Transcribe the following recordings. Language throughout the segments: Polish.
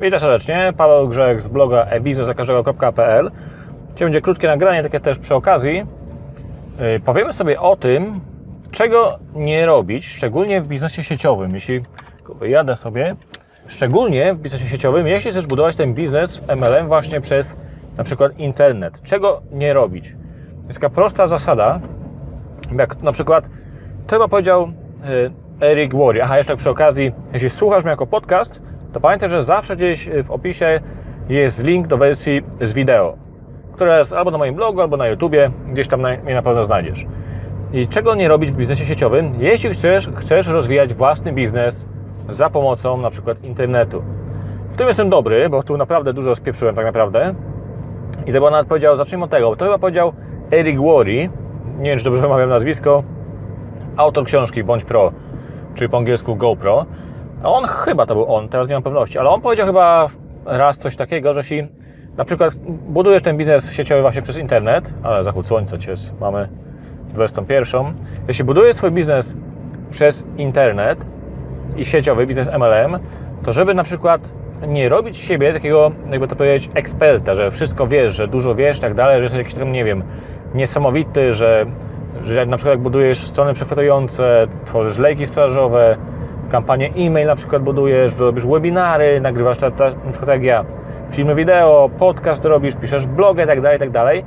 Witam serdecznie, Paweł Grzech z bloga ebiznesakażdego.pl Dzisiaj będzie krótkie nagranie, takie też przy okazji. Yy, Powiemy sobie o tym, czego nie robić, szczególnie w biznesie sieciowym. Jeśli jadę sobie, szczególnie w biznesie sieciowym, jeśli chcesz budować ten biznes MLM właśnie przez na przykład internet. Czego nie robić? Jest taka prosta zasada, jak na przykład, to chyba powiedział yy, Eric Worre. Aha, jeszcze przy okazji, jeśli słuchasz mnie jako podcast, to pamiętaj, że zawsze gdzieś w opisie jest link do wersji z wideo, która jest albo na moim blogu, albo na YouTubie, gdzieś tam mnie na pewno znajdziesz. I czego nie robić w biznesie sieciowym, jeśli chcesz, chcesz rozwijać własny biznes za pomocą na przykład internetu. W tym jestem dobry, bo tu naprawdę dużo spieprzyłem tak naprawdę. I to chyba nawet powiedział, zacznijmy od tego, to chyba powiedział Eric Worre, nie wiem czy dobrze wymawiam nazwisko, autor książki Bądź Pro, czyli po angielsku GoPro. On chyba to był on, teraz nie mam pewności, ale on powiedział chyba raz coś takiego, że jeśli na przykład budujesz ten biznes sieciowy właśnie przez internet, ale zachód słońca jest, mamy 21. Jeśli budujesz swój biznes przez internet i sieciowy biznes MLM, to żeby na przykład nie robić siebie takiego, jakby to powiedzieć, eksperta, że wszystko wiesz, że dużo wiesz i tak dalej, że jesteś jakiś tam, nie wiem, niesamowity, że, że na przykład jak budujesz strony przechwytujące, tworzysz lejki sprzedażowe, kampanię e-mail na przykład budujesz, robisz webinary, nagrywasz ta, na przykład jak ja, filmy wideo, podcast robisz, piszesz blogę itd., tak itd., tak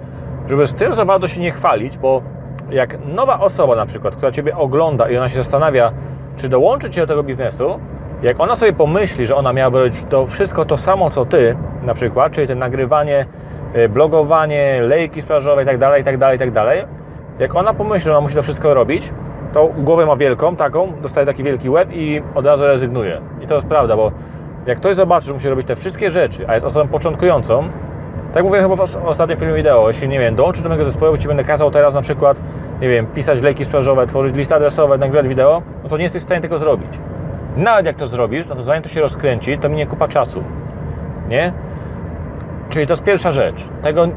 żeby z tym za bardzo się nie chwalić, bo jak nowa osoba na przykład, która Ciebie ogląda i ona się zastanawia, czy dołączyć się do tego biznesu, jak ona sobie pomyśli, że ona miałaby robić to wszystko to samo, co Ty na przykład, czyli to nagrywanie, blogowanie, lejki sprzedażowe itd., itd., itd., jak ona pomyśli, że ona musi to wszystko robić, to głowę ma wielką, taką, dostaje taki wielki łeb i od razu rezygnuje. I to jest prawda, bo jak ktoś zobaczy, że musi robić te wszystkie rzeczy, a jest osobą początkującą, tak mówię chyba w ostatnim filmie wideo, jeśli nie wiem, dołączysz do mojego zespołu, Ci będę kazał teraz na przykład, nie wiem, pisać lejki sprzedażowe, tworzyć listy adresowe, nagrywać wideo, no to nie jesteś w stanie tego zrobić. Nawet jak to zrobisz, no to zanim to się rozkręci, to minie kupa czasu. Nie? Czyli to jest pierwsza rzecz. Tego,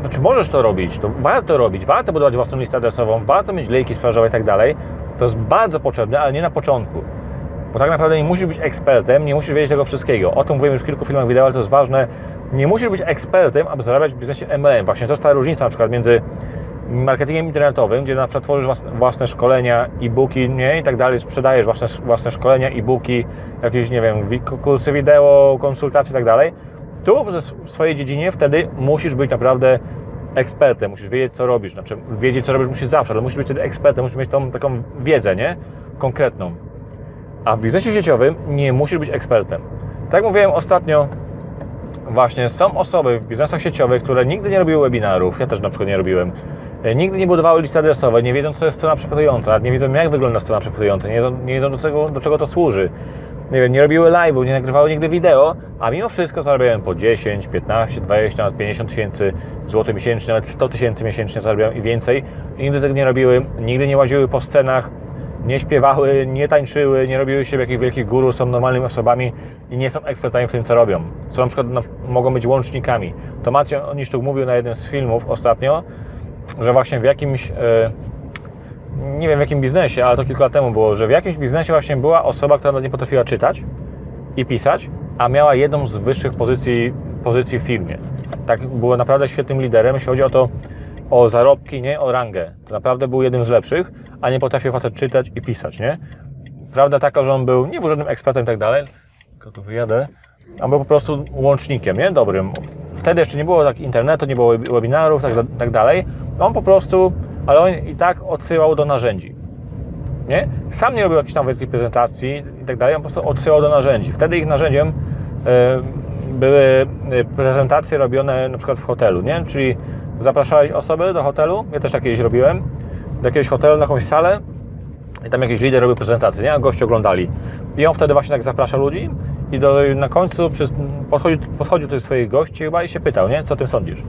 znaczy możesz to robić, to warto robić, warto budować własną listę adresową, warto mieć lejki sprzedażowe i tak dalej. To jest bardzo potrzebne, ale nie na początku. Bo tak naprawdę nie musisz być ekspertem, nie musisz wiedzieć tego wszystkiego. O tym mówiłem już w kilku filmach wideo, ale to jest ważne. Nie musisz być ekspertem, aby zarabiać w biznesie MLM. Właśnie to jest ta różnica na przykład między marketingiem internetowym, gdzie na przykład tworzysz własne, szkolenia, e-booki nie? i tak dalej, sprzedajesz własne, własne szkolenia, e-booki, jakieś, nie wiem, kursy wideo, konsultacje i tak dalej. Tu w swojej dziedzinie wtedy musisz być naprawdę ekspertem, musisz wiedzieć, co robisz. Znaczy, wiedzieć, co robisz musisz zawsze, ale musisz być wtedy ekspertem, musisz mieć tą taką wiedzę, nie? Konkretną. A w biznesie sieciowym nie musisz być ekspertem. Tak mówiłem ostatnio, właśnie są osoby w biznesach sieciowych, które nigdy nie robiły webinarów, ja też na przykład nie robiłem, nigdy nie budowały listy adresowej, nie wiedzą, co jest strona przechwytująca, nie wiedzą, jak wygląda strona przechwytująca, nie wiedzą, nie wiedzą do, czego, do czego to służy nie wiem, nie robiły live'ów, nie nagrywały nigdy wideo, a mimo wszystko zarabiałem po 10, 15, 20, nawet 50 tysięcy złotych miesięcznie, nawet 100 tysięcy miesięcznie zarabiałem i więcej. Nigdy tego nie robiły, nigdy nie łaziły po scenach, nie śpiewały, nie tańczyły, nie robiły siebie jakichś wielkich guru, są normalnymi osobami i nie są ekspertami w tym, co robią. Są na przykład, no, mogą być łącznikami. To Maciej Oniszczuk mówił na jednym z filmów ostatnio, że właśnie w jakimś... Yy, nie wiem w jakim biznesie, ale to kilka lat temu było, że w jakimś biznesie właśnie była osoba, która nie potrafiła czytać i pisać, a miała jedną z wyższych pozycji, pozycji w firmie. Tak, było naprawdę świetnym liderem, jeśli chodzi o to, o zarobki, nie o rangę. To naprawdę był jednym z lepszych, a nie potrafił facet czytać i pisać, nie? Prawda taka, że on był, nie był żadnym ekspertem i tak dalej, tylko tu wyjadę, a był po prostu łącznikiem, nie? Dobrym. Wtedy jeszcze nie było tak internetu, nie było webinarów, tak, tak dalej. On po prostu ale on i tak odsyłał do narzędzi. Nie? Sam nie robił jakiejś tam wielkiej prezentacji i tak dalej, on po prostu odsyłał do narzędzi. Wtedy ich narzędziem były prezentacje robione na przykład w hotelu, nie? Czyli zapraszałeś osoby do hotelu, ja też tak kiedyś robiłem, do jakiegoś hotelu na jakąś salę i tam jakiś lider robił prezentację, nie? A goście oglądali. I on wtedy właśnie tak zaprasza ludzi i do, na końcu przy, podchodził, podchodził do swoich gości chyba i się pytał, nie? Co o tym sądzisz?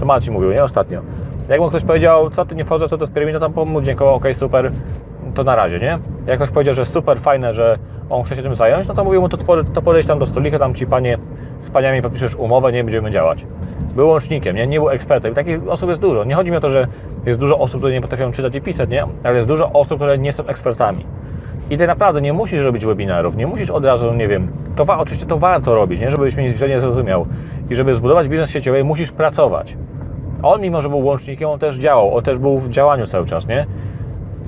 To Marcin mówił, nie? Ostatnio. Jak mu ktoś powiedział, co ty nie wchodzę, co to jest to tam pomógł, dziękował, ok, super, to na razie, nie? Jak ktoś powiedział, że super, fajne, że on chce się tym zająć, no to mówił mu, to, to podejdź tam do stolika, tam ci panie z paniami podpiszesz umowę, nie będziemy działać. Był łącznikiem, nie? Nie był ekspertem. Takich osób jest dużo. Nie chodzi mi o to, że jest dużo osób, które nie potrafią czytać i pisać, nie? Ale jest dużo osób, które nie są ekspertami. I ty naprawdę nie musisz robić webinarów, nie musisz od razu, nie wiem, to wa- oczywiście to warto robić, nie? żebyś mnie źle nie zrozumiał. I żeby zbudować biznes sieciowy, musisz pracować. On, mimo że był łącznikiem, on też działał, on też był w działaniu cały czas, nie?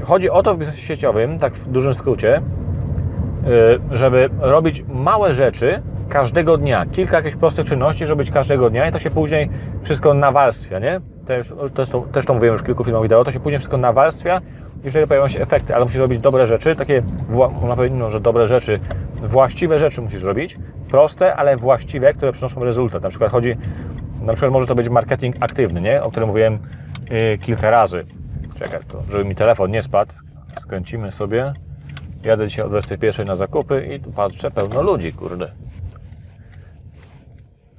Chodzi o to w biznesie sieciowym, tak w dużym skrócie, y, żeby robić małe rzeczy każdego dnia, kilka jakichś prostych czynności, żeby robić każdego dnia i to się później wszystko nawarstwia, nie? Też, też, to, też to mówiłem już w kilku filmach wideo, to się później wszystko nawarstwia i wtedy pojawią się efekty, ale musisz robić dobre rzeczy, takie, na pewno, że dobre rzeczy, właściwe rzeczy musisz robić, proste, ale właściwe, które przynoszą rezultat. Na przykład chodzi, na przykład może to być marketing aktywny, nie? O którym mówiłem yy, kilka razy. Czekaj, to, żeby mi telefon nie spadł, skręcimy sobie. Jadę dzisiaj o 21 na zakupy i tu patrzę, pełno ludzi, kurde.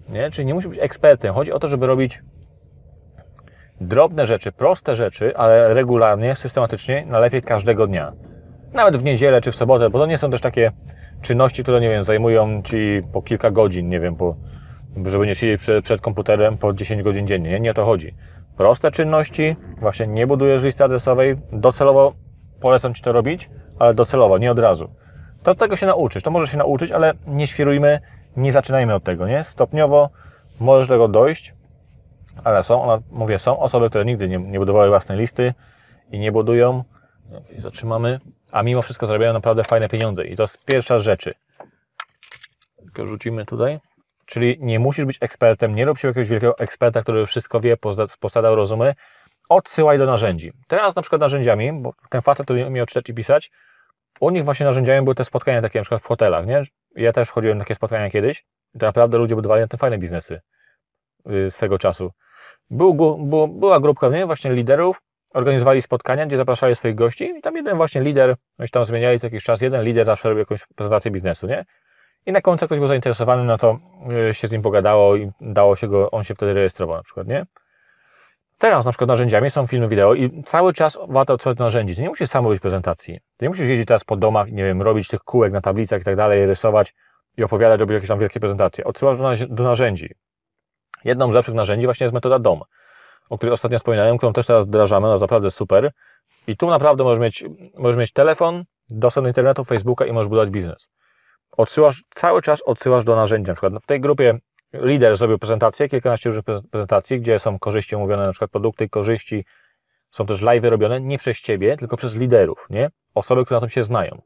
Nie? Czyli nie musi być ekspertem. Chodzi o to, żeby robić drobne rzeczy, proste rzeczy, ale regularnie, systematycznie, najlepiej każdego dnia. Nawet w niedzielę czy w sobotę, bo to nie są też takie czynności, które, nie wiem, zajmują Ci po kilka godzin, nie wiem, po, żeby nie siedzieć przed, komputerem po 10 godzin dziennie. Nie? nie o to chodzi. Proste czynności, właśnie nie budujesz listy adresowej, docelowo polecam Ci to robić, ale docelowo, nie od razu. To tego się nauczysz, to możesz się nauczyć, ale nie świrujmy, nie zaczynajmy od tego, nie? Stopniowo możesz do tego dojść, ale są, mówię, są osoby, które nigdy nie, nie budowały własnej listy i nie budują, i zatrzymamy, a mimo wszystko zarabiają naprawdę fajne pieniądze i to jest pierwsza z rzeczy. Tylko rzucimy tutaj. Czyli nie musisz być ekspertem, nie rób się jakiegoś wielkiego eksperta, który wszystko wie, posadał rozumy. Odsyłaj do narzędzi. Teraz na przykład narzędziami, bo ten facet, który umiał czytać i pisać, u nich właśnie narzędziami były te spotkania takie na przykład w hotelach, nie? Ja też chodziłem na takie spotkania kiedyś i to naprawdę ludzie budowali na tym fajne biznesy yy, swego czasu. Był, był, była grupka nie? właśnie liderów, organizowali spotkania, gdzie zapraszali swoich gości i tam jeden właśnie lider, oni tam zmieniali co jakiś czas, jeden lider zawsze robił jakąś prezentację biznesu, nie? I na końcu ktoś był zainteresowany, no to y, się z nim pogadało i dało się go, on się wtedy rejestrował na przykład, nie? Teraz na przykład narzędziami są filmy wideo i cały czas warto do narzędzi. Ty nie musisz sam robić prezentacji. Ty nie musisz jeździć teraz po domach, nie wiem, robić tych kółek na tablicach i tak dalej, rysować i opowiadać, robić jakieś tam wielkie prezentacje. Odsyłasz do, narzędzi. Jedną z lepszych narzędzi właśnie jest metoda DOM, o której ostatnio wspominałem, którą też teraz wdrażamy, no naprawdę super. I tu naprawdę możesz mieć, możesz mieć telefon, dostęp do internetu, Facebooka i możesz budować biznes. Odsyłasz, cały czas odsyłasz do narzędzi. Na przykład w tej grupie lider zrobił prezentację, kilkanaście różnych prezentacji, gdzie są korzyści omówione, na przykład produkty, korzyści, są też live robione nie przez Ciebie, tylko przez liderów, nie? Osoby, które na tym się znają.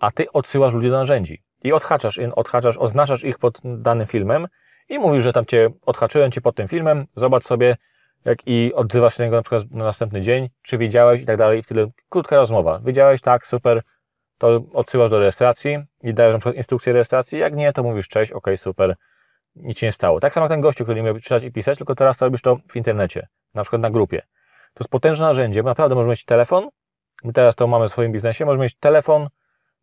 A Ty odsyłasz ludzi do narzędzi i odhaczasz, odhaczasz, oznaczasz ich pod danym filmem i mówisz, że tam Cię odhaczyłem Cię pod tym filmem, zobacz sobie, jak i odzywasz się niego na przykład na następny dzień, czy wiedziałeś i tak dalej, i wtedy krótka rozmowa. Wiedziałeś, tak, super, to odsyłasz do rejestracji i dajesz na przykład instrukcję rejestracji, jak nie, to mówisz cześć, ok, super, nic się nie stało. Tak samo jak ten gościu, który nie miał czytać i pisać, tylko teraz to robisz to w internecie, na przykład na grupie. To jest potężne narzędzie, bo naprawdę możesz mieć telefon, my teraz to mamy w swoim biznesie, możesz mieć telefon,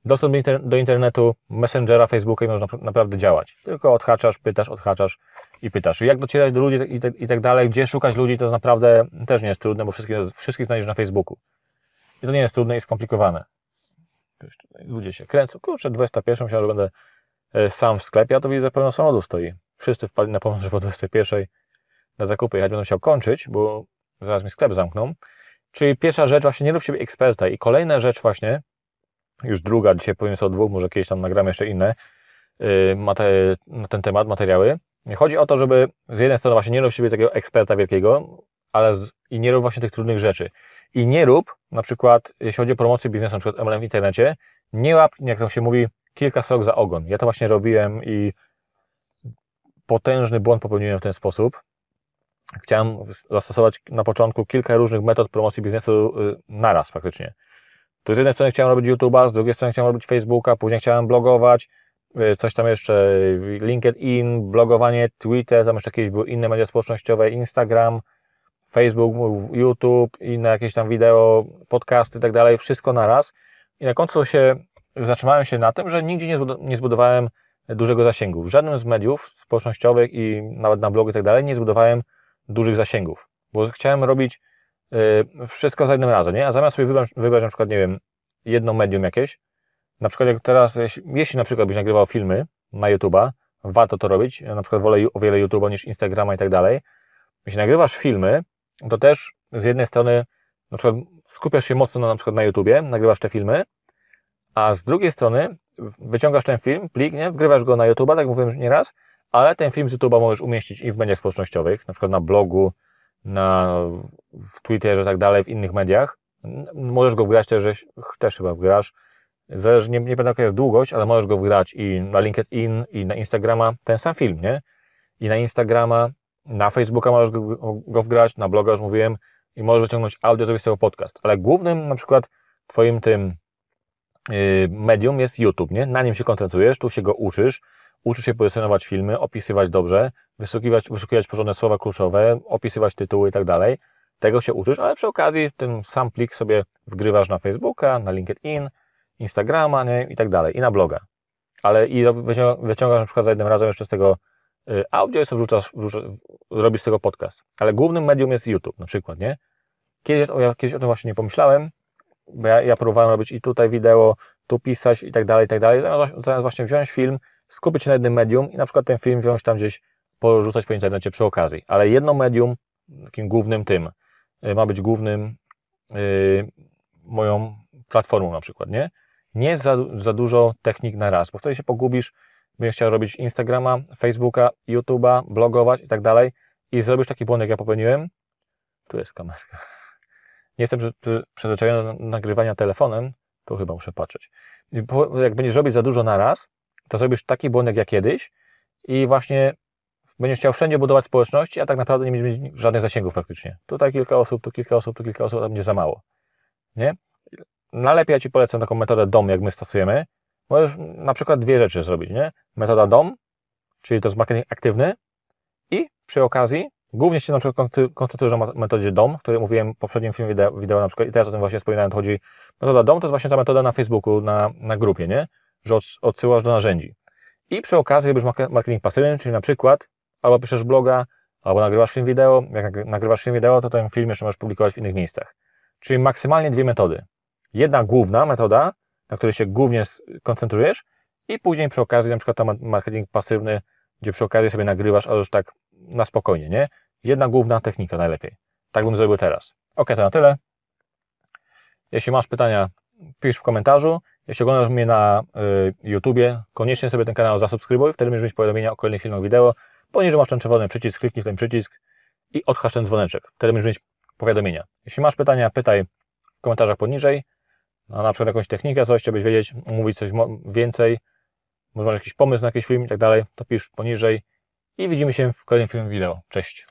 dostęp do internetu, messengera, Facebooka i można naprawdę działać. Tylko odhaczasz, pytasz, odhaczasz i pytasz. Jak docierać do ludzi i tak, i tak dalej, gdzie szukać ludzi, to naprawdę też nie jest trudne, bo wszystkich, wszystkich znajdziesz na Facebooku. I to nie jest trudne i skomplikowane. Ludzie się kręcą. Kurczę, 21 myślałem, że będę sam w sklepie, a to widzę, pełno samochodu stoi. Wszyscy wpadli na pomysł, że po 21 na zakupy jechać będę musiał kończyć, bo zaraz mi sklep zamkną. Czyli pierwsza rzecz, właśnie nie rób siebie eksperta. I kolejna rzecz właśnie, już druga, dzisiaj powiem sobie o dwóch, może kiedyś tam nagramy jeszcze inne y, na ten temat, materiały. Chodzi o to, żeby z jednej strony właśnie nie rób siebie takiego eksperta wielkiego, ale z, i nie rób właśnie tych trudnych rzeczy. I nie rób, na przykład, jeśli chodzi o promocję biznesu, na przykład MLM w internecie, nie łap, jak to się mówi, kilka srok za ogon. Ja to właśnie robiłem i potężny błąd popełniłem w ten sposób. Chciałem zastosować na początku kilka różnych metod promocji biznesu y, naraz praktycznie. To z jednej strony chciałem robić YouTube'a, z drugiej strony chciałem robić Facebooka, później chciałem blogować, y, coś tam jeszcze, LinkedIn, blogowanie, Twitter, tam jeszcze jakieś były inne media społecznościowe, Instagram, Facebook, YouTube, inne jakieś tam wideo, podcasty i tak dalej, wszystko naraz. I na końcu się zatrzymałem się na tym, że nigdzie nie zbudowałem dużego zasięgu. W żadnym z mediów społecznościowych i nawet na blogu i tak dalej nie zbudowałem dużych zasięgów, bo chciałem robić y, wszystko za jednym razem, nie? A zamiast sobie wybrać, wybrać na przykład, nie wiem, jedno medium jakieś, na przykład jak teraz, jeśli na przykład byś nagrywał filmy na YouTube'a, warto to robić, ja na przykład wolę o wiele YouTube'a niż Instagrama i tak dalej, jeśli nagrywasz filmy, to też z jednej strony na przykład skupiasz się mocno na, na przykład na YouTubie, nagrywasz te filmy, a z drugiej strony wyciągasz ten film, plik, nie? wgrywasz go na YouTube, tak mówiłem już nieraz, ale ten film z YouTube'a możesz umieścić i w mediach społecznościowych, na przykład na blogu, na, w Twitterze, tak dalej, w innych mediach. Możesz go wgrać też, że też chyba wgrasz. Zależy, nie, nie pamiętam jaka jest długość, ale możesz go wgrać i na LinkedIn, i na Instagrama, ten sam film, nie? I na Instagrama, na Facebooka możesz go, wgrać, na bloga już mówiłem, i możesz wyciągnąć audio, zrobić z tego podcast. Ale głównym na przykład twoim tym yy, medium jest YouTube, nie? Na nim się koncentrujesz, tu się go uczysz, uczysz się pozycjonować filmy, opisywać dobrze, wyszukiwać, wyszukiwać porządne słowa kluczowe, opisywać tytuły i tak dalej. Tego się uczysz, ale przy okazji ten sam plik sobie wgrywasz na Facebooka, na LinkedIn, Instagrama nie? i tak dalej, i na bloga. Ale i wyciągasz na przykład za jednym razem jeszcze z tego y, audio i sobie wrzucasz, wrzucasz, robisz z tego podcast. Ale głównym medium jest YouTube na przykład, nie? Kiedyś, o, ja kiedyś o tym właśnie nie pomyślałem, bo ja, ja próbowałem robić i tutaj wideo, tu pisać i tak dalej, i tak dalej. Zamiast właśnie wziąć film, skupić się na jednym medium i na przykład ten film wziąć tam gdzieś, porzucać po internecie przy okazji. Ale jedno medium, takim głównym tym, y, ma być głównym yy, moją platformą na przykład, nie? Nie za, za dużo technik na raz, bo wtedy się pogubisz, będziesz chciał robić Instagrama, Facebooka, YouTube'a, blogować i tak dalej i zrobisz taki błąd, jak ja popełniłem. Tu jest kamerka. Nie jestem przyzwyczajony do nagrywania telefonem, to chyba muszę patrzeć. Jak będziesz robić za dużo na raz, to zrobisz taki błąd jak ja kiedyś i właśnie będziesz chciał wszędzie budować społeczności, a tak naprawdę nie będziesz mieć żadnych zasięgów praktycznie. Tutaj kilka osób, tu kilka osób, tu kilka osób, to będzie za mało. Nie? Najlepiej ja Ci polecam taką metodę DOM, jak my stosujemy. Możesz na przykład dwie rzeczy zrobić, nie? Metoda DOM, czyli to jest marketing aktywny i przy okazji głównie się na przykład koncentrujesz na metodzie DOM, której mówiłem w poprzednim filmie wideo, wideo na przykład i teraz o tym właśnie wspominałem, to chodzi metoda DOM to jest właśnie ta metoda na Facebooku, na, na grupie, nie? Że odsyłasz do narzędzi. I przy okazji robisz marketing pasywny, czyli na przykład albo piszesz bloga, albo nagrywasz film wideo. Jak nagrywasz film wideo, to ten film jeszcze możesz publikować w innych miejscach. Czyli maksymalnie dwie metody. Jedna główna metoda, na której się głównie koncentrujesz i później przy okazji na przykład tam marketing pasywny, gdzie przy okazji sobie nagrywasz, ale już tak na spokojnie, nie? Jedna główna technika najlepiej. Tak bym zrobił teraz. Ok, to na tyle. Jeśli masz pytania, pisz w komentarzu. Jeśli oglądasz mnie na y, YouTubie, koniecznie sobie ten kanał zasubskrybuj, wtedy będziesz mieć powiadomienia o kolejnych filmach wideo. Poniżej masz ten czerwony przycisk, kliknij w ten przycisk i odhasz ten dzwoneczek. Wtedy będziesz mieć powiadomienia. Jeśli masz pytania, pytaj w komentarzach poniżej. No, na przykład jakąś technikę, coś chciałbyś wiedzieć, mówić coś więcej, może masz jakiś pomysł na jakiś film i tak dalej, to pisz poniżej i widzimy się w kolejnym filmie wideo. Cześć!